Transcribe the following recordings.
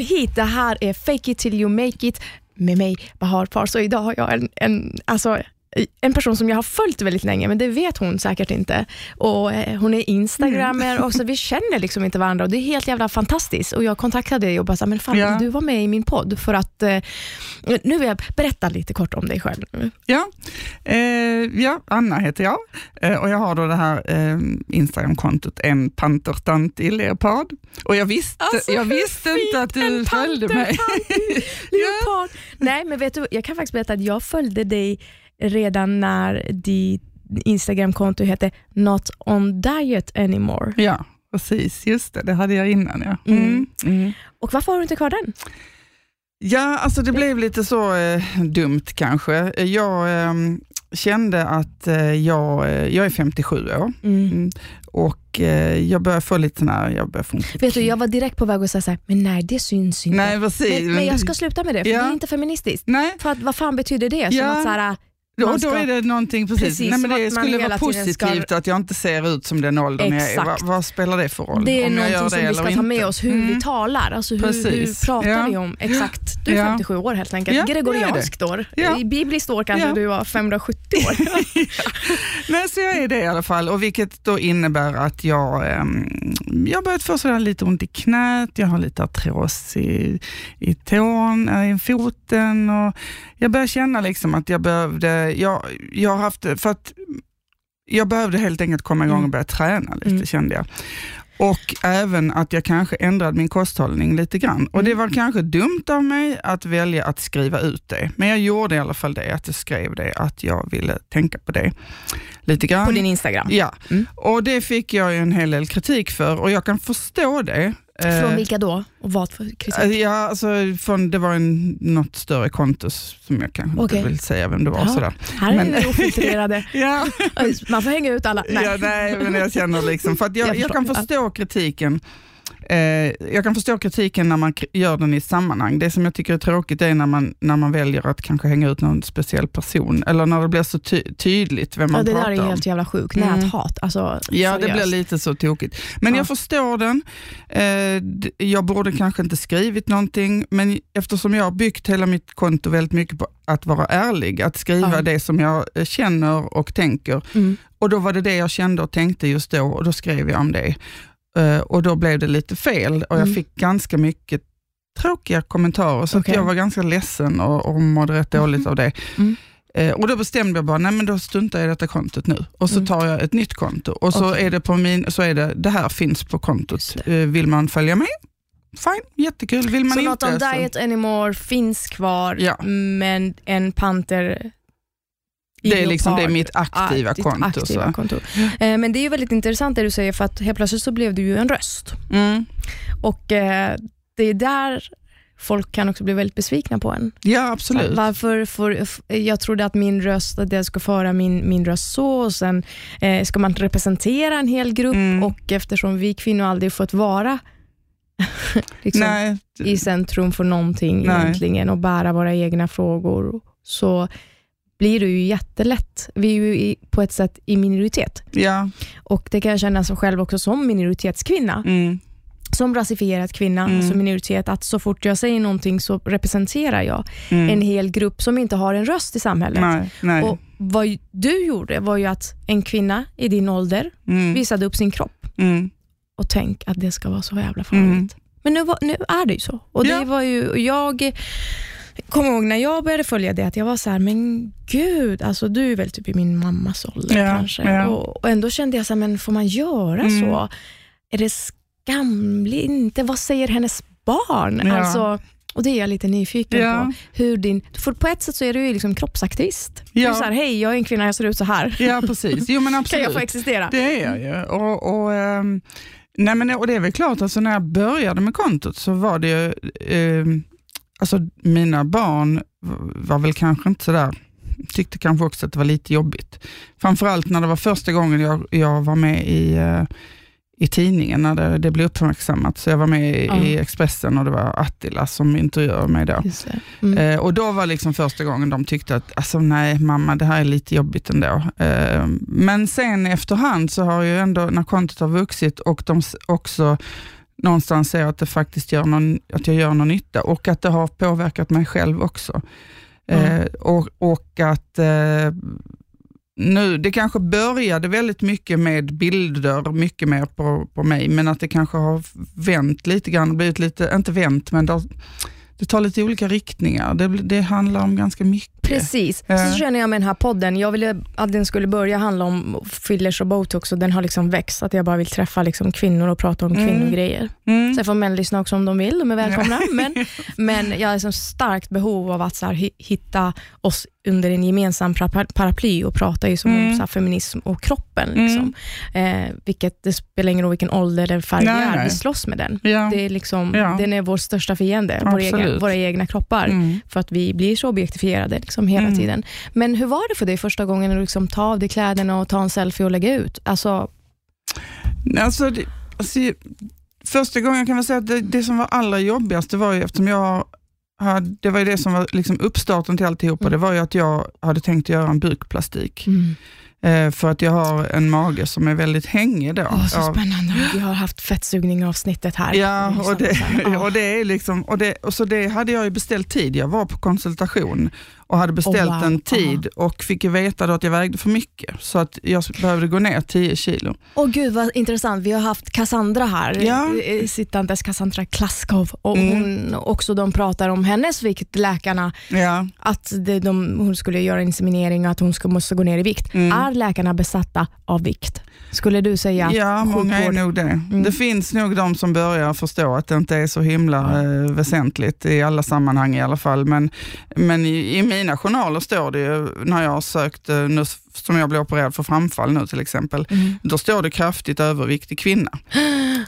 Välkommen hit. Det här är Fake it till you make it med mig, Bahar Par. Så idag har jag en, en, alltså, en person som jag har följt väldigt länge, men det vet hon säkert inte. Och eh, Hon är instagrammer mm. och så vi känner liksom inte varandra och det är helt jävla fantastiskt. Och Jag kontaktade dig och bara, men fan, ja. du var med i min podd för att, eh, nu vill jag berätta lite kort om dig själv. Ja, eh, ja Anna heter jag eh, och jag har då det här Instagramkontot En pantertant i leopard. Och jag visste, alltså, jag visste inte att du följde mig. ja. Nej, men vet du, jag kan faktiskt berätta att jag följde dig redan när ditt Instagramkonto hette Not on diet anymore. Ja, precis. Just det, det hade jag innan. Ja. Mm. Mm. Mm. Och Varför har du inte kvar den? Ja, alltså det blev lite så eh, dumt kanske. Jag eh, kände att eh, jag, eh, jag är 57 år mm. mm. och eh, jag börjar få lite sån här, jag börjar få Vet du, jag var direkt på väg att säga så här, men nej det syns inte. Nej, precis. Men, men jag ska sluta med det, för ja. det är inte feministiskt. Nej. För att, vad fan betyder det? Som ja. att så här, då, då är det någonting, precis. precis Nej, men det skulle vara positivt ska... att jag inte ser ut som den åldern Exakt. jag är. Vad, vad, spelar det för roll? Det är någonting som vi ska ta med oss, hur mm. vi talar. Alltså hur, hur pratar ja. vi om? Exakt. Du är ja. 57 år helt enkelt. Ja, Gregorianskt år. Ja. I bibliskt år kanske du var 570 år. Nej, så jag är det i alla fall, och vilket då innebär att jag, um, jag har börjat få sådär lite ont i knät, jag har lite artros i, i tån, i foten och jag börjar känna liksom att jag behövde, jag, jag har haft, för att jag behövde helt enkelt komma igång och mm. börja träna lite mm. kände jag. Och även att jag kanske ändrade min kosthållning lite grann. Och Det mm. var kanske dumt av mig att välja att skriva ut det, men jag gjorde i alla fall det, att jag skrev det, att jag ville tänka på det lite grann. På din Instagram? Ja, mm. och det fick jag en hel del kritik för och jag kan förstå det. Från eh, vilka då? Och vad för kritik? Eh, ja, alltså, från, det var en, något större konto som jag kanske okay. inte vill säga vem det var. Ja, sådär. Här är vi ofiltrerade. ja. Man får hänga ut alla. Nej, ja, nej men jag känner liksom, för jag, jag, jag kan förstå kritiken jag kan förstå kritiken när man gör den i sammanhang. Det som jag tycker är tråkigt är när man, när man väljer att kanske hänga ut någon speciell person, eller när det blir så ty tydligt vem man ja, pratar om. Det där är helt jävla sjukt, mm. näthat. Alltså, ja, seriöst. det blir lite så tokigt. Men ja. jag förstår den. Eh, jag borde kanske inte skrivit någonting, men eftersom jag har byggt hela mitt konto väldigt mycket på att vara ärlig, att skriva ja. det som jag eh, känner och tänker. Mm. Och då var det det jag kände och tänkte just då och då skrev jag om det. Uh, och då blev det lite fel och jag mm. fick ganska mycket tråkiga kommentarer, så okay. jag var ganska ledsen och, och mådde rätt dåligt mm. av det. Mm. Uh, och Då bestämde jag bara, nej men då struntar jag i detta kontot nu och så mm. tar jag ett nytt konto och så okay. är det på min, så är det, det här finns på kontot. Uh, vill man följa med? Fine, jättekul. Vill man så inte? Not on så... Diet Anymore finns kvar, ja. men en panter det är, liksom, det är mitt aktiva ja, konto. Aktiva konto. Eh, men det är ju väldigt intressant det du säger, för att helt plötsligt så blev du ju en röst. Mm. Och eh, det är där folk kan också bli väldigt besvikna på en. Ja, absolut. Varför får, jag trodde att min röst, att jag ska föra min, min röst så, och sen eh, ska man representera en hel grupp mm. och eftersom vi kvinnor aldrig fått vara liksom, i centrum för någonting Nej. egentligen och bära våra egna frågor, så blir du ju jättelätt, vi är ju på ett sätt i minoritet. Ja. Och Det kan jag känna som själv också som minoritetskvinna. Mm. Som rasifierad kvinna, mm. som minoritet, att så fort jag säger någonting så representerar jag mm. en hel grupp som inte har en röst i samhället. Nej, nej. Och Vad du gjorde var ju att en kvinna i din ålder mm. visade upp sin kropp. Mm. Och tänk att det ska vara så jävla farligt. Mm. Men nu, nu, är det ju så. Och det var ju, jag kommer ihåg när jag började följa det, att jag var så här, men gud, alltså du är väl typ i min mammas ålder ja, kanske. Ja. Och, och, ändå kände jag så här, men får man göra mm. så? Är det skamligt? Inte? Vad säger hennes barn? Ja. Alltså, och Det är jag lite nyfiken ja. på. Hur din, för på ett sätt så är du ju liksom kroppsaktivist. Ja. Du är så här, hej jag är en kvinna, jag ser ut så här. Ja, precis. Jo, men absolut. kan jag få existera? Det är jag ju. Och, och, um, nej, men, och det är väl klart, alltså, när jag började med kontot så var det ju um, alltså mina barn var väl kanske inte sådär, tyckte kanske också att det var lite jobbigt. Framförallt när det var första gången jag, jag var med i, uh, i tidningen, när det, det blev uppmärksammat. Så jag var med i, mm. i Expressen och det var Attila som intervjuade mig då. Mm. Uh, och då var liksom första gången de tyckte att, alltså nej mamma, det här är lite jobbigt ändå. Uh, men sen efterhand så har ju ändå, när kontot har vuxit och de också någonstans ser att det faktiskt gör någon, att jag gör någon nytta och att det har påverkat mig själv också. Mm. Eh, och, och att eh, nu, det kanske började väldigt mycket med bilder, mycket mer på, på mig, men att det kanske har vänt lite grann, blivit lite, inte vänt, men det har, det tar lite olika riktningar. Det, det handlar om ganska mycket. Precis. Så känner jag med den här podden. Jag ville att den skulle börja handla om fillers och botox och den har liksom växt. Att jag bara vill träffa liksom kvinnor och prata om mm. kvinnogrejer. Mm. Sen får män lyssna också om de vill, de är välkomna. Ja. men, men jag har liksom starkt behov av att så hitta oss under en gemensam paraply och pratar ju som mm. om så feminism och kroppen. Liksom. Mm. Eh, vilket, det spelar ingen roll vilken ålder eller färg vi är, vi slåss med den. Ja. Det är liksom, ja. Den är vår största fiende, våra egna, våra egna, kroppar. Mm. För att vi blir så objektifierade liksom, hela mm. tiden. Men hur var det för dig första gången att liksom, ta av dig kläderna och ta en selfie och lägga ut? Alltså, alltså, det, alltså första gången kan man säga att det, det som var allra jobbigast, det var ju eftersom jag det var ju det som var liksom uppstarten till alltihopa, mm. det var ju att jag hade tänkt göra en bukplastik. Mm. Eh, för att jag har en mage som är väldigt hängig. Då. Oh, så spännande. Vi har haft fettsugning-avsnittet här. Ja, och det, och det är liksom, och det, och så det hade jag ju beställt tid. Jag var på konsultation och hade beställt oh, wow. en tid Aha. och fick veta då att jag vägde för mycket, så att jag behövde gå ner 10 kilo. Åh oh, gud vad intressant, vi har haft Cassandra här, ja. Eh, sittandes Cassandra Klaskov, och mm. hon, också de pratar om hennes vikt, läkarna, ja. att de, hon skulle göra inseminering och att hon ska, måste gå ner i vikt. Mm. Är läkarna besatta av vikt? Skulle du säga? Ja, många är nog det. Mm. Det finns nog de som börjar förstå att det inte är så himla eh, väsentligt i alla sammanhang i alla fall. Men, men i, i mina journaler står det ju, när jag har sökt, eh, nu, som jag blev opererad för framfall nu till exempel, mm. då står det kraftigt överviktig kvinna.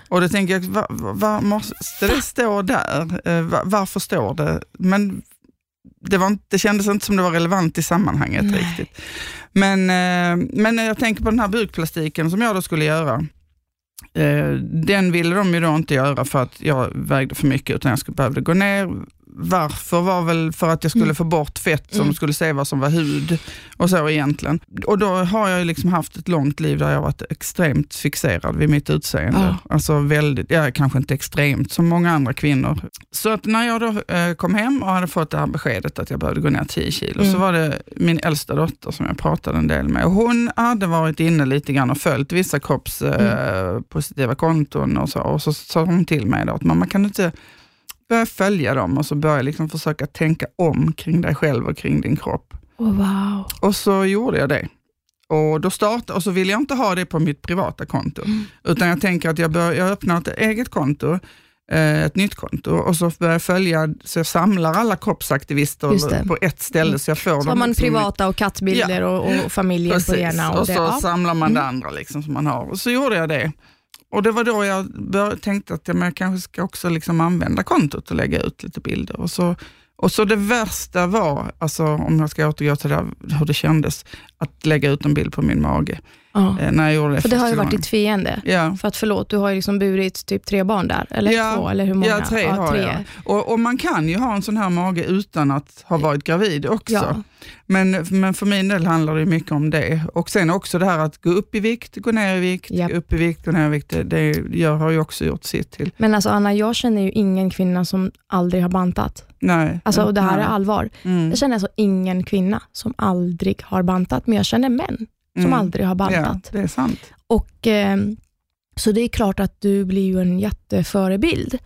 Och då tänker jag, var, var, måste det stå där? Eh, var, varför står det? Men det, var, det kändes inte som det var relevant i sammanhanget Nej. riktigt. Men, eh, men jag tänker på den här bukplastiken som jag då skulle göra. Den ville de ju då inte göra för att jag vägde för mycket, utan jag skulle behövde gå ner varför var väl för att jag skulle mm. få bort fett som mm. skulle se vad som var hud och så egentligen. Och då har jag liksom haft ett långt liv där jag varit extremt fixerad vid mitt utseende. Ja. Alltså väldigt, ja, kanske inte extremt som många andra kvinnor. Så att när jag då eh, kom hem och hade fått det här beskedet att jag behövde gå ner 10 kilo, mm. så var det min äldsta dotter som jag pratade en del med. Och hon hade varit inne lite grann och följt vissa kroppspositiva eh, konton och så, och så sa hon till mig då att mamma kan du inte börja följa dem och så börja liksom försöka tänka om kring dig själv och kring din kropp. Oh, wow. Och så gjorde jag det. Och, då startade, och så vill jag inte ha det på mitt privata konto, mm. utan jag tänker att jag, bör, jag öppnar ett eget konto, eh, ett nytt konto och så börjar jag följa, så jag samlar alla kroppsaktivister på ett ställe. Mm. Så jag får så dem har man liksom, privata och kattbilder ja. och, och familjer Precis. på ena. Och, och så ja. samlar man mm. det andra liksom som man har. Och så gjorde jag det. Och det var då jag bör, tänkte att jag kanske ska också liksom använda kontot och lägga ut lite bilder. Och så, och så det värsta var, alltså, om jag ska återgå till det, hur det kändes, att lägga ut en bild på min mage. Ja. Eh, när jag gjorde det För det har ju varit ditt fiende. Ja. För att förlåt, du har ju liksom burit typ tre barn där, eller ja. två, eller hur många? Ja, tre ja, har tre. jag. Och, och, man kan ju ha en sån här mage utan att ha varit gravid också. Men, men för min del handlar det mycket om det. Och sen också det här att gå upp i vikt, gå ner i vikt, yep. upp i vikt, gå ner i vikt. Det, det har ju också gjort sitt till. Men alltså Anna, jag känner ju ingen kvinna som aldrig har bantat. Nej. Alltså, och det här nej. är allvar. Mm. Jag känner alltså ingen kvinna som aldrig har bantat, men jag känner män som mm. aldrig har bantat. Ja, det är sant. Och, eh, så det är klart att du blir ju en jätteförebild,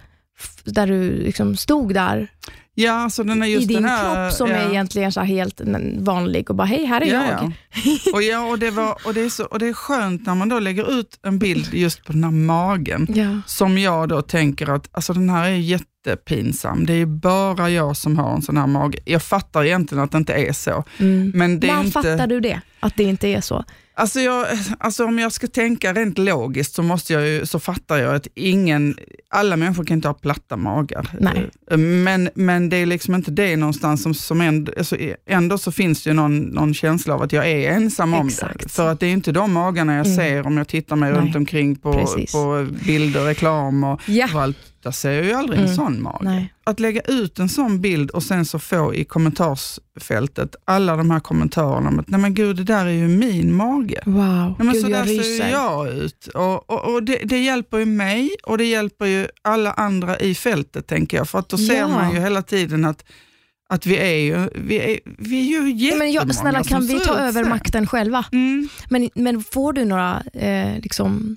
där du liksom stod där Ja, alltså den är just I din den här, kropp som ja. är egentligen så helt vanlig och bara, hej, här är ja, jag. Ja. Och, ja, och, det var, och, det är så, och det är skönt när man då lägger ut en bild just på den här magen, som jag då tänker att alltså, den här är jättepinsam. Det är bara jag som har en sån här mage. Jag fattar egentligen att det inte är så. Mm. Men det När är inte... fattar du det, att det inte är så? Alltså, jag, alltså om jag ska tänka rent logiskt så, måste jag ju, så fattar jag att ingen, alla människor kan inte ha platta magar. Nej. Men, men det är liksom inte det någonstans som, som ändå, alltså ändå så finns det någon, någon känsla av att jag är ensam om Exakt. det. För att det är inte de magarna jag mm. ser om jag tittar mig Nej. runt omkring på, på bilder, reklam och, ja. och allt. Där ser jag ju aldrig mm. en sån mage. Nej. Att lägga ut en sån bild och sen så få i kommentarsfältet alla de här kommentarerna om att nej men gud, det där är ju min mage. Wow, nej, men gud, så jag där ryser. ser jag ut. Och, och, och det, det hjälper ju mig och det hjälper ju alla andra i fältet, tänker jag. För att då ser Ja. man ju hela tiden att att vi är ju, vi är, vi är ju jättemånga Men jag, snälla, som kan vi ta över så. makten själva? Mm. Men, men får du några, eh, liksom,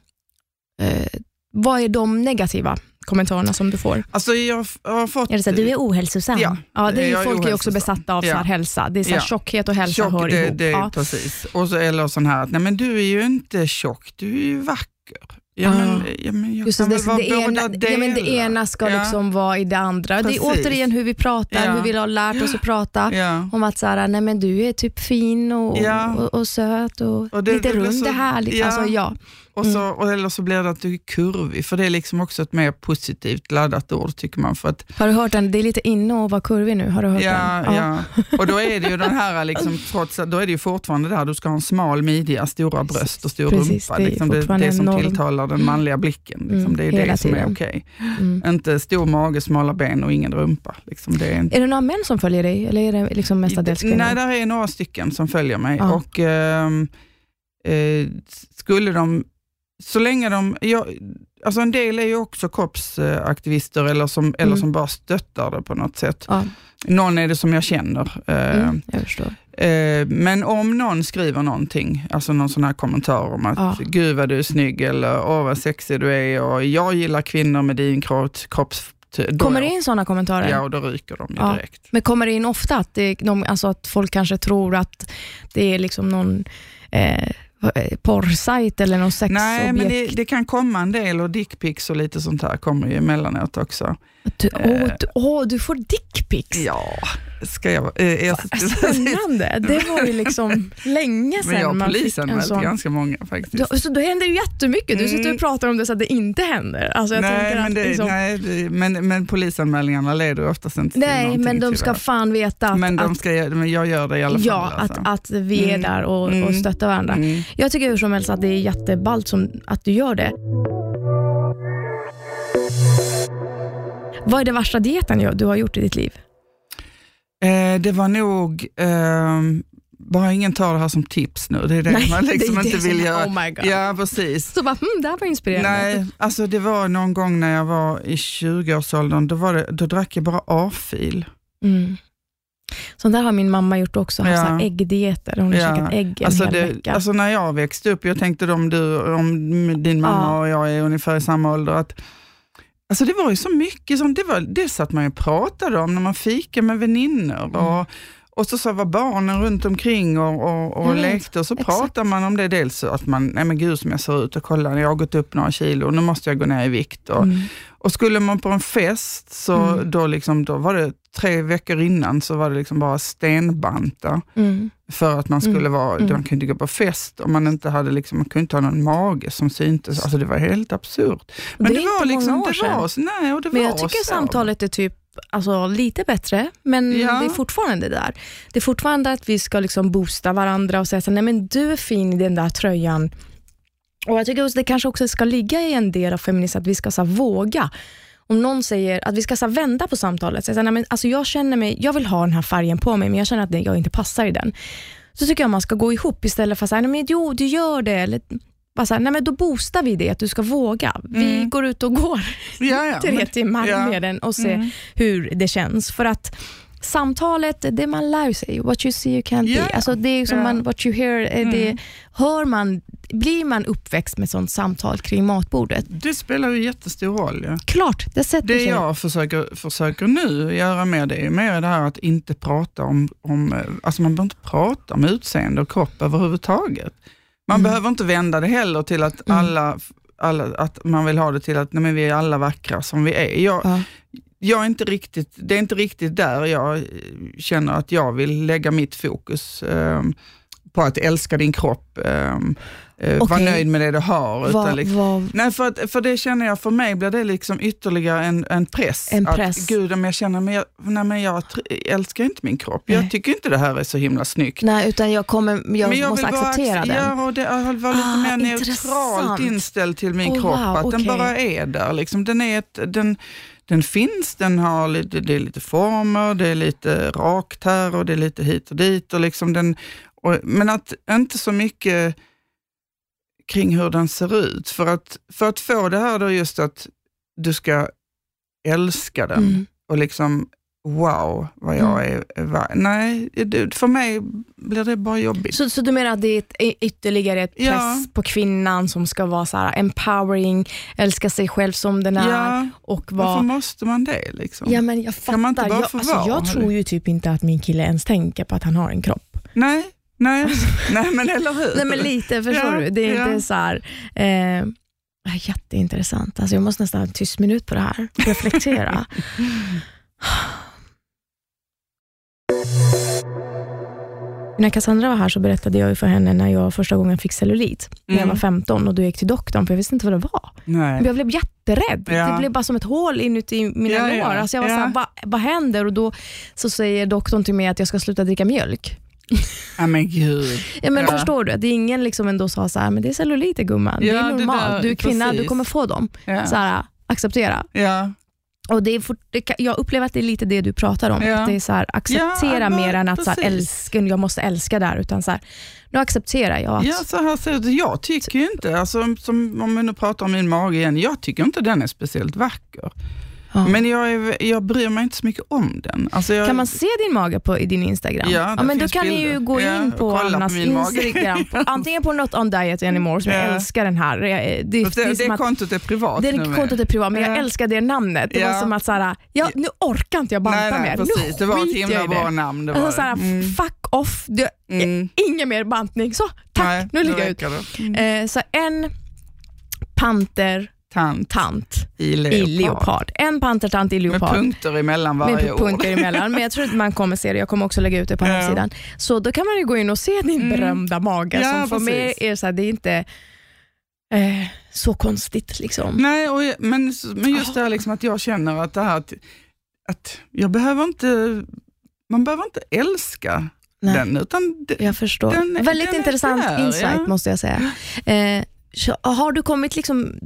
eh, vad är de negativa kommentarerna som du får? Alltså jag har fått... Är det så här, du är ohälsosam? Ja, ja det är, jag folk är ju också besatta av så här Ja. hälsa. Det är så här, Ja. tjockhet och hälsa Tjock, hör det, ihop. det, ja. Precis. Och så, eller sån här att, nej men du är ju inte tjock, du är ju vacker. Ja, men, ja, men jag Just kan det, väl det, vara det, ena, ja, men det ena ska Ja. liksom vara i det andra. Det är Precis. återigen hur vi pratar, Ja. hur vi har lärt oss att prata. Om att så här, nej men du är typ fin och, Ja. och, och söt och, Och det- lite det rund så- och härligt. ja. Alltså, ja. Och så, och, eller så blir det att du är kurvig, för det är liksom också ett mer positivt laddat ord tycker man. För att, Har du hört den? Det är lite inne att vara kurvig nu. Har du hört ja, den? ja. Och då är det ju den här, liksom, trots då är det ju fortfarande där, du ska ha en smal midja, stora Precis. bröst och stor Precis, rumpa. det är Liksom, det, det som norm. tilltalar den manliga blicken. Liksom, Mm, det är det som är okej. Mm. Inte stor mage, smala ben och ingen rumpa. Liksom, det är inte Är det några män som följer dig eller är det liksom mestadels kvinnor? Nej, där är några stycken som följer mig. Ja. Och ehm, eh, skulle de, så länge de, jag, alltså en del är ju också kroppsaktivister eller som, eller Mm. som bara stöttar det på något sätt. Ja, Någon är det som jag känner. eh, mm, jag förstår. Eh, men om någon skriver någonting, alltså någon sån här kommentar om att Ja. gud vad du är snygg eller åh vad sexig du är och jag gillar kvinnor med din kropp, kropps... Kommer det in sådana kommentarer? Ja, och då ryker de ju Ja. direkt. Men kommer det in ofta att, det, de, alltså att folk kanske tror att det är liksom någon eh, eh, porrsajt eller någon sexobjekt? Nej, men det, det kan komma en del och dickpics och lite sånt här kommer ju emellanåt också. Åh, du, åh, du får dickpics. Ja, ska jag... Eh, jag Spännande. Det var ju liksom länge sedan men jag man fick en sån. ganska många faktiskt. Då, så då händer det jättemycket. Du sitter Mm. och pratar om det så att det inte händer. Alltså jag nej, men, att det, liksom, nej det, men, men polisanmälningarna leder ju oftast inte till nej, men de ska tyvärr. fan veta att, men, de ska, men jag gör det i alla fall. ja, alltså. att, att vi är Mm. där och, och Mm. stöttar varandra. Mm. Jag tycker hur som helst att det är jätteballt som, att du gör det. Vad är det värsta dieten du har gjort i ditt liv? Eh, det var nog... ehm, bara ingen tar det här som tips nu. Det är det Nej, man liksom det inte det som vill göra. oh my God. Ja, precis. Så bara, hmm, det här var inspirerande. Nej, alltså det var någon gång när jag var i 20-årsåldern, då, var det, då drack jag bara A-fil. Mm. Sånt där har min mamma gjort också, haft Ja. så äggdieter. Hon har Ja. käkat ägg en Alltså, hel det, vecka. alltså när jag växte upp, jag tänkte om, du, om din mamma Ja. och jag är ungefär i samma ålder, att Alltså det var ju så mycket sånt, det, var, det satt man ju och pratade om när man fikade med väninnor. Mm. Och, och så, så var barnen runt omkring och, och, och lekte och så exakt. pratade man om det. Dels att man, nej men gud som jag ser ut och kolla, jag har gått upp några kilo, nu måste jag gå ner i vikt. Och, Mm. Och skulle man på en fest, så Mm. då, liksom, då var det tre veckor innan så var det liksom bara stenbanta Mm. för att man skulle Mm. vara, Mm. man kunde inte gå på fest om man inte hade, liksom, man kunde inte ha någon mage som syntes. Alltså det var helt absurt. Men det det, var inte liksom, det var, sedan. så- nej, och det Men var jag tycker så. samtalet är typ alltså, lite bättre, men Ja. det är fortfarande där. Det är fortfarande att vi ska liksom boosta varandra och säga så, nej men du är fin i den där tröjan. Och Jag tycker också, det kanske också ska ligga i en del av feminism att vi ska så här, våga. Om någon säger att vi ska så här, vända på samtalet, så här, nej, men, alltså, jag känner mig, jag vill ha den här färgen på mig, men jag känner att jag inte passar i den. Så tycker jag man ska gå ihop istället för att säga, nej men jo du gör det, eller bara så här, nej men då boostar vi det, att du ska våga. Vi Mm. går ut och går ja, ja, tre timmar ja. med den och se Mm. hur det känns. För att samtalet, det man lär sig, what you see you can't Ja, be. Alltså det är som man, what you hear, eh, det Mm. hör man, blir man uppväxt med sånt samtal kring matbordet? Det spelar ju jättestor roll. Ja. Klart, det sätter Det sig. jag försöker, försöker nu göra mer, det är mer det här att inte prata om, om eh, alltså man behöver inte prata om utseende och kropp överhuvudtaget. Man Mm. behöver inte vända det heller till att Mm. alla, alla, att man vill ha det till att nej, men vi är alla vackra som vi är. Jag, Ja. Jag är inte riktigt, det är inte riktigt där jag eh, känner att jag vill lägga mitt fokus ehm, på att älska din kropp, um, vara Okej. nöjd med det du har. Vad, liksom, vad, Nej, för, att, för det känner jag, för mig blir det liksom ytterligare en, en press. En press. Att, gud, om jag känner, men jag, nej, men jag älskar inte min kropp. Nej. Jag tycker inte det här är så himla snyggt. nej, utan jag, kommer, jag, men måste acceptera ac- den. Ja, och det, jag vill vara lite Ah, mer intressant. neutralt inställd till min Oh, kropp. wow, att den okej. bara är där. Liksom. Den, är ett, den, den finns, den har lite, det är lite former, det är lite rakt här och det är lite hit och dit. Och liksom den, och, men att inte så mycket kring hur den ser ut. För att, för att få det här då just att du ska älska den mm. och liksom wow, vad jag mm. är värd. Nej, för mig blir det bara jobbigt. Så, så du menar att det är ett, ytterligare ett press ja. på kvinnan som ska vara så här empowering, älska sig själv som den är? Ja. Och vara... Varför måste man det? Liksom? Ja, men jag fattar. Kan man inte bara jag, alltså, jag tror ju typ inte att min kille ens tänker på att han har en kropp. Nej, nej, nej men eller hur? Nej, men lite, förstår ja, du? Det är ja. inte så här, eh, Jätteintressant. Alltså jag måste nästan ha en tyst minut på det här. Reflektera. När Cassandra var här så berättade jag för henne när jag första gången fick cellulit, när jag mm. var 15 och då gick till doktorn, för jag visste inte vad det var. Nej. Jag blev jätterädd. Ja. Det blev bara som ett hål inuti mina ja, lår. Ja. Alltså jag var ja. såhär, vad, vad händer? Och Då så säger doktorn till mig att jag ska sluta dricka mjölk. Ja men gud. Ja, men ja. Förstår du? Att ingen liksom ändå sa så här, men det är celluliter gumman. Ja, det är normalt. du är kvinna, precis. du kommer få dem. Ja. Så här, acceptera. Ja. Och det är for, det, jag upplever att det är lite det du pratar om. Ja. Att det är så här, acceptera ja, mer än att så här, älska, jag måste älska där. Utan så här, nu accepterar jag att... Ja, så här ser det Jag tycker ju inte, alltså, som, om vi nu pratar om min mage igen, jag tycker inte den är speciellt vacker. Ja. Men jag, är, jag bryr mig inte så mycket om den. Alltså jag, kan man se din mage på, i din Instagram? Ja, ja men då kan bilder. ni ju gå in på Annas Instagram. På, antingen på Not on Diet Anymore, som ja. jag älskar den här. Det, det, det, det kontot är privat. Det kontot är privat, men jag älskar det namnet. Det var som att såhär, ja, nu orkar inte jag banta nej, nej, mer. Precis. Det var ett himla bra namn. Det var alltså, såhär, mm. Fuck off, det, mm. ingen mer bantning. Så, tack, nej, nu ligger jag ut. Mm. Eh, så en panter tant, tant i, leopard. i leopard. En pantertant i leopard. Med punkter emellan varje med punkter emellan. Men jag tror att man kommer se det. Jag kommer också lägga ut det på hemsidan. Ja. Så då kan man ju gå in och se din mm. berömda mage ja, som för mig är så här, det är inte eh, så konstigt. Liksom. Nej, och, men, men just det här liksom att jag känner att det här att, att jag behöver inte, man behöver inte älska Nej. den. Utan det, jag förstår. Den, Väldigt den intressant där, insight ja. måste jag säga. Eh, har du kommit liksom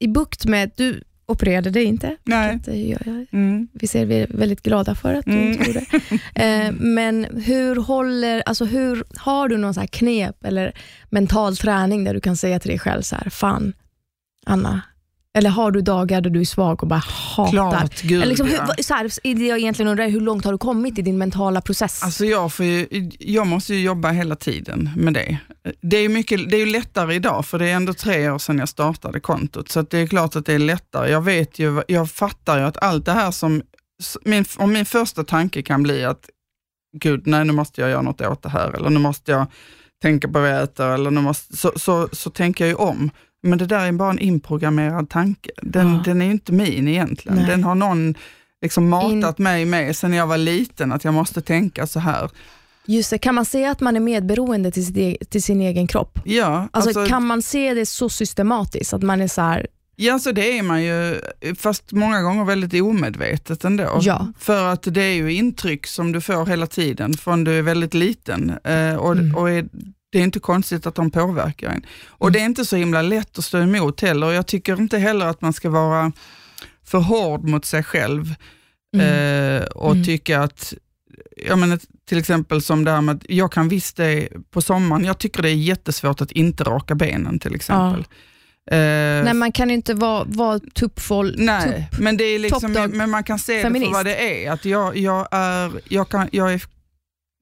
i bukt med, du opererade dig inte, Nej. gör jag. Mm. Vi ser vi är väldigt glada för att du mm. inte gjorde. Eh, men hur håller, alltså hur, har du någon så knep eller mental träning där du kan säga till dig själv så här, fan Anna, eller har du dagar där du är svag och bara hatar? Klart, gud, liksom, hur, så här, jag egentligen undrar, hur långt har du kommit i din mentala process? Alltså jag, får ju, jag måste ju jobba hela tiden med det. Det är, mycket, det är lättare idag, för det är ändå tre år sedan jag startade kontot, så det är klart att det är lättare. Jag vet ju, jag fattar ju att allt det här som, min, om min första tanke kan bli att, gud, nej nu måste jag göra något åt det här, eller nu måste jag tänka på vad jag äter, eller nu måste, så, så, så tänker jag ju om. Men det där är bara en inprogrammerad tanke. Den, ja. den är inte min egentligen. Nej. Den har någon liksom matat In... mig med sedan jag var liten, att jag måste tänka så här. Just det, kan man säga att man är medberoende till, e till sin egen kropp? Ja. Alltså, alltså, kan man se det så systematiskt, att man är så här, Ja, så det är man ju, fast många gånger väldigt omedvetet ändå. Ja. För att det är ju intryck som du får hela tiden från du är väldigt liten. Eh, och, mm. och är, det är inte konstigt att de påverkar en. Och mm. det är inte så himla lätt att stå emot heller. Jag tycker inte heller att man ska vara för hård mot sig själv mm. eh, och mm. tycka att, jag menar, till exempel som det här med att jag kan visst det på sommaren, jag tycker det är jättesvårt att inte raka benen till exempel. Ja. Uh, nej, man kan inte vara, vara tuppfåll, Nej, tupp, men, det är liksom, men man kan se feminist. det för vad det är. Att jag, jag, är, jag, kan, jag är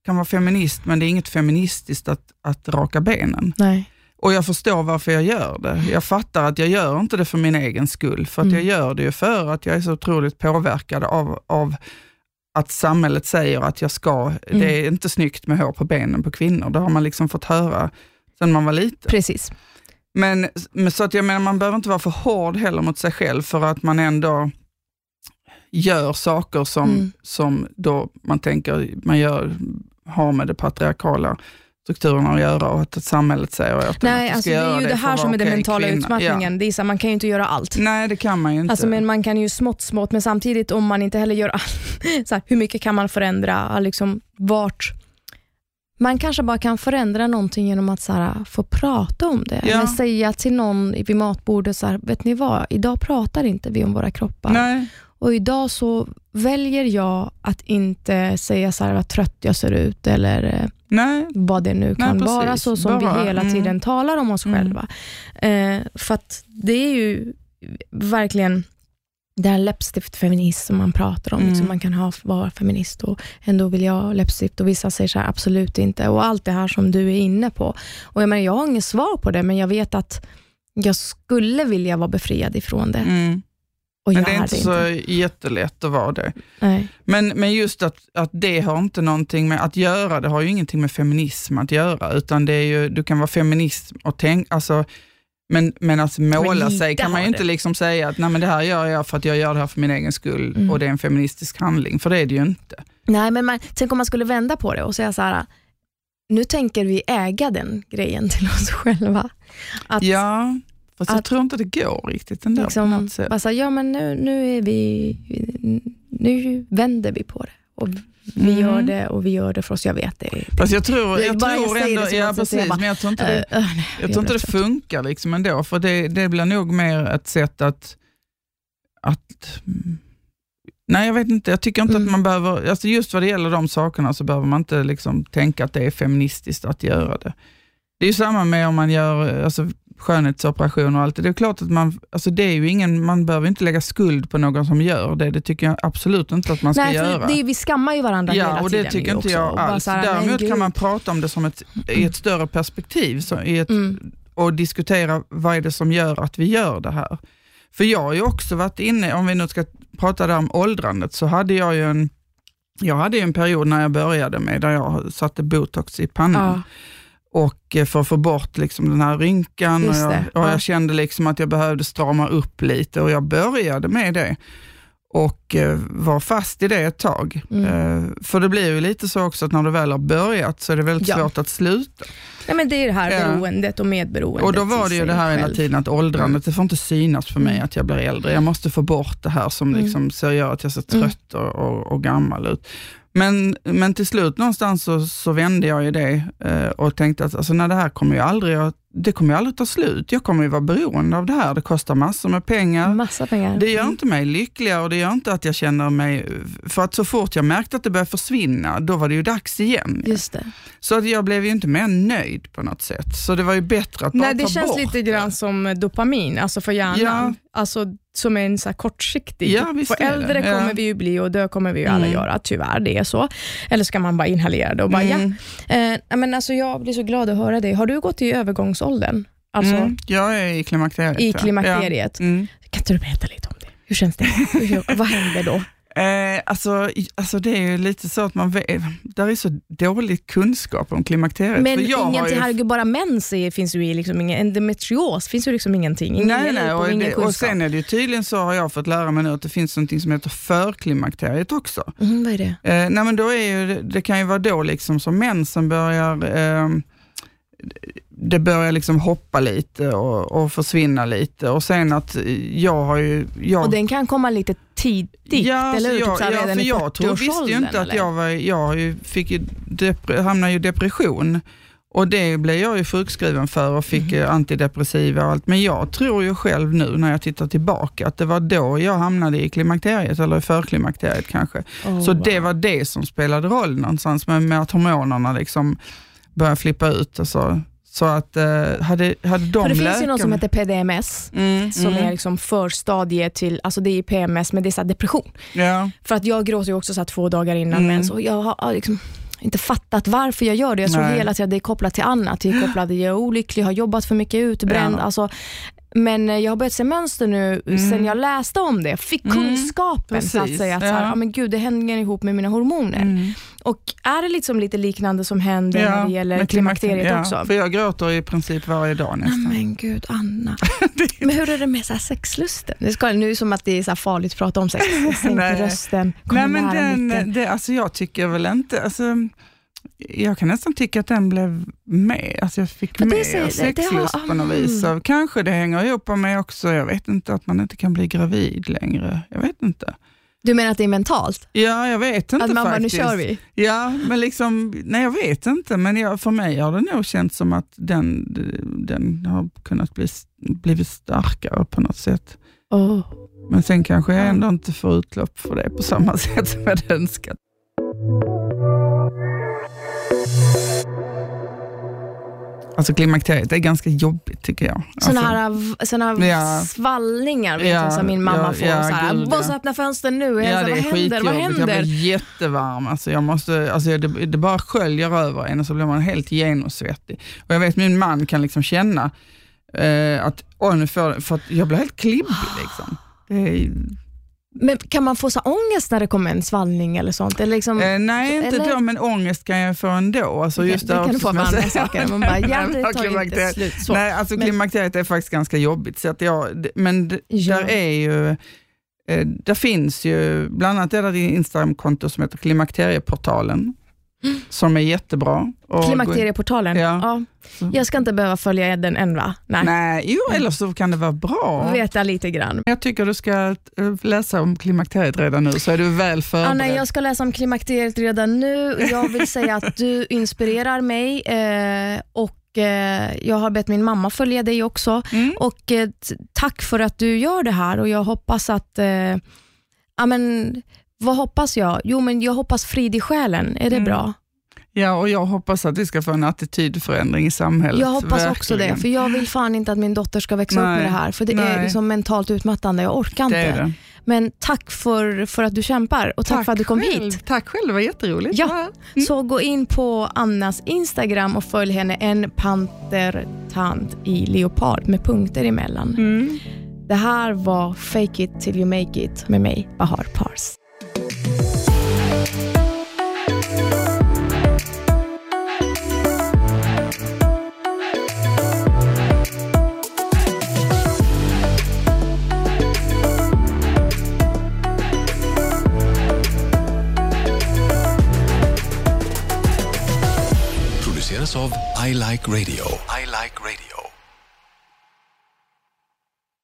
kan vara feminist, men det är inget feministiskt att, att raka benen. Nej. Och jag förstår varför jag gör det. Jag fattar att jag gör inte det för min egen skull, för att mm. jag gör det ju för att jag är så otroligt påverkad av, av att samhället säger att jag ska, mm. det är inte snyggt med hår på benen på kvinnor. Det har man liksom fått höra sedan man var liten. Precis. Men, så att jag menar, man behöver inte vara för hård heller mot sig själv för att man ändå gör saker som, mm. som då man tänker man gör har med det patriarkala strukturerna att göra och att samhället säger att Nej, alltså, det är ju det, det här som är den mentala kvinna. utmattningen. Ja. Det är så, man kan ju inte göra allt. Nej, det kan man ju inte. Alltså, men man kan ju smått, smått, men samtidigt om man inte heller gör allt, så här, hur mycket kan man förändra? Liksom, vart man kanske bara kan förändra någonting genom att så här, få prata om det. Ja. Eller säga till någon vid matbordet, så här, vet ni vad, idag pratar inte vi om våra kroppar. Nej. Och idag så väljer jag att inte säga så här vad trött jag ser ut eller eh, Nej. vad det nu kan Nej, vara, så som Bara, vi hela mm. tiden talar om oss Mm. själva. Eh, för det är ju verkligen det här läppstift-feminism som man pratar om. Mm. Liksom man kan ha, vara feminist och ändå vill jag ha läppstift och vissa säger så här, absolut inte. Och allt det här som du är inne på. Och jag, menar, jag har inget svar på det, men jag vet att jag skulle vilja vara befriad ifrån det. Mm. Men det är inte så inte. jättelätt att vara det. Nej. Men, men just att, att det har inte någonting med att göra, det har ju ingenting med feminism att göra, utan det är ju, du kan vara feminist och tänka, alltså, men, men att måla lite sig kan man ju inte det. liksom säga att Nej, men det här gör jag för att jag gör det här för min egen skull Mm. och det är en feministisk handling, för det är det ju inte. Nej, men man, tänk om man skulle vända på det och säga så här, nu tänker vi äga den grejen till oss själva. Att, ja, fast jag att- tror inte det går riktigt ändå på liksom, något sätt. bara så här, ja men nu, nu är vi, nu vänder vi på det. Och vi Mm. gör det och vi gör det för oss. Jag vet det. Fast jag tror, Det jag bara jag tror säger ändå, det ja precis, bara, men jag tror inte det, Äh, äh, nej, Jag tror inte det funkar liksom ändå, för det, det blir nog mer ett sätt att... att nej, jag vet inte. Jag tycker inte Mm. att man behöver... Alltså just vad det gäller de sakerna så behöver man inte liksom tänka att det är feministiskt att göra det. Det är ju samma med om man gör alltså, skönhetsoperationer och allt det. Det är klart att man... Alltså det är ju ingen, man behöver inte lägga skuld på någon som gör det. Det tycker jag absolut inte att man ska Nej, göra. det, vi skammar ju varandra Ja, hela och tiden. det tycker inte jag Och alls. här, Däremot kan man prata om det som ett, i ett större perspektiv så, i ett, Mm. och diskutera vad är det som gör att vi gör det här. För jag har ju också varit inne, om vi nu ska prata där om åldrandet, så hade jag ju en, jag hade en period när jag började med, där jag satte botox i pannan. Ja. Och eh, för att få bort liksom den här rynkan och jag, och ja. jag kände liksom att jag behövde strama upp lite och jag började med det och eh, var fast i det ett tag. Mm. Eh, för det blir ju lite så också att när du väl har börjat så är det väldigt Ja. svårt att sluta. Nej, men det är det här beroendet och medberoendet. Och då var det ju det här hela tiden att åldrandet, det får inte synas för mig Mm. att jag blir äldre. Jag måste få bort det här som Mm. liksom så gör att jag ser Mm. trött och, och, och gammal ut. Men, men till slut någonstans så, så vände jag ju det eh, och tänkte att alltså, när det här kommer ju aldrig, att- det kommer ju aldrig ta slut. Jag kommer ju vara beroende av det här. Det kostar massor med pengar. Massa pengar. Det gör Mm. inte mig lyckligare och det gör inte att jag känner mig... För att så fort jag märkte att det började försvinna, då var det ju dags igen. Just det. Så att jag blev ju inte mer nöjd på något sätt. Så det var ju bättre att bara Nej, det ta känns bort lite grann som dopamin, alltså för hjärnan. Ja. Alltså som är en så här kortsiktig. Ja, visst för det. äldre Ja. kommer vi ju bli och dö kommer vi ju alla Mm. göra, tyvärr. Det är så. Eller ska man bara inhalera det och bara Mm. ja. Eh, men alltså, jag blir så glad att höra det. Har du gått i övergångsåldern? Alltså Mm, jag är i klimakteriet. i klimakteriet? Ja. Mm. Kan inte du berätta lite om det? Hur känns det? Hur, vad händer då? Eh, alltså, alltså det är ju lite så att man vet, där är så dålig kunskap om klimakteriet. Men jag ingenting, ju- herregud, bara mens är, finns ju i liksom ingen, endometrios finns ju liksom ingenting. Ingen Nej, nej, och, ingen det, och sen är det ju tydligen så har jag fått lära mig nu att det finns något som heter förklimakteriet också. Mm, vad är det? Eh, nej men då är ju, det kan ju vara då liksom som mensen börjar, eh, det börjar liksom hoppa lite och, och försvinna lite och sen att jag har ju, jag, Och den kan komma lite tidigt, ja, eller hur? så jag, typ ja, för jag tror, visste ju 40-årsåldern, inte att eller? jag var, jag ju, fick ju depre, hamnade ju i depression och det blev jag ju sjukskriven för och fick mm. antidepressiva och allt. Men jag tror ju själv nu när jag tittar tillbaka att det var då jag hamnade i klimakteriet eller i förklimakteriet kanske. Oh, Så wow. det var det som spelade roll någonstans med, med att hormonerna liksom började flippa ut. Och så. att eh, hade, hade de För det finns ju läkarna- något som heter PDMS, mm, som mm, är liksom förstadie till, alltså det är PMS, men det är så depression. ja, För att jag gråter ju också så två dagar innan Mm. mens och jag har liksom inte fattat varför jag gör det. Jag tror Nej. hela tiden att det är kopplat till annat. Det är kopplat till jag är olycklig, har jobbat för mycket, utbränd. Ja. Alltså, men eh, jag har börjat se mönster nu Mm. sen jag läste om det, fick Mm, kunskapen så att säga. Att så här, ja. ja, men gud, det hänger ihop med mina hormoner. mm. Och är det liksom lite liknande som händer när det gäller klimakteriet ja, också? För jag gråter i princip varje dag nästan. men gud, Anna. men hur är det med så här sexlusten? Det ska, nu är det som att det är så farligt att prata om sex. Nej. rösten, kommer Nej, men den, det, alltså jag tycker väl inte, alltså, jag kan nästan tycka att den blev med, alltså jag fick det- det sexlust har- på något vis. mm. Så kanske det hänger ihop med också, jag vet inte, att man inte kan bli gravid längre. Jag vet inte. Du menar att det är mentalt? Ja, jag vet inte Att man bara, nu faktiskt. kör vi? Ja, men liksom, nej jag vet inte, men jag, för mig har det nog känts som att den, den har kunnat bli, blivit starkare på något sätt. Oh. Men sen kanske jag ändå inte får utlopp för det på samma sätt som jag hade önskat. Alltså klimakteriet är ganska jobbigt tycker jag. Sådana alltså, här, såna ja. svallningar vet Ja, jag, som min mamma ja, får. ja, så här, gud, Måste öppna fönstren nu. Ja, det här, är vad händer? Vad skitjobbigt. Jag händer? blir jättevarm. Alltså jag måste, alltså det, det bara sköljer över en och så blir man helt genomsvettig. Och jag vet min man kan liksom känna eh, att, åh, nu får, för att jag blir helt klibbig. Liksom. Det är, Men kan man få så ångest när det kommer en svallning eller sånt? Eller liksom, eh, nej, inte eller- då, men ångest kan jag få ändå. Alltså just det kan du få med andra saker. Man bara, ja, det tar inte slut. Så. Nej, alltså Men- klimakteriet är faktiskt ganska jobbigt. Så att jag, men Ja. där är ju, eh, där finns ju, bland annat är det din Instagramkonto som heter Klimakterieportalen, som är jättebra. Och Klimakterieportalen? Ja. Ja. Jag ska inte behöva följa den än va? Nej. Nej, jo, eller så kan det vara bra. Veta lite grann. Jag tycker du ska eh, läsa om klimakteriet redan nu, så är du väl förberedd. Anna, jag ska läsa om klimakteriet redan nu. Jag vill säga att du inspirerar mig eh, och eh, jag har bett min mamma följa dig också. Mm. Och eh, Tack för att du gör det här och jag hoppas att... Eh, ja, men, vad hoppas jag? Jo, men jag hoppas frid i själen. Är det Mm. bra? Ja, och jag hoppas att vi ska få en attitydförändring i samhället. Jag hoppas också det, verkligen. för jag vill fan inte att min dotter ska växa upp Nej, med det här, för det är nej. liksom mentalt utmattande. Jag orkar inte. Det är det. Men tack för, för att du kämpar och tack, för att du kom själv. hit. Tack själv, det var jätteroligt. Ja. Så gå in på Annas Instagram och följ henne, en pantertant i leopard med punkter emellan. Mm. Det här var Fake it till you make it med mig, Bahar Pars. of I Like Radio.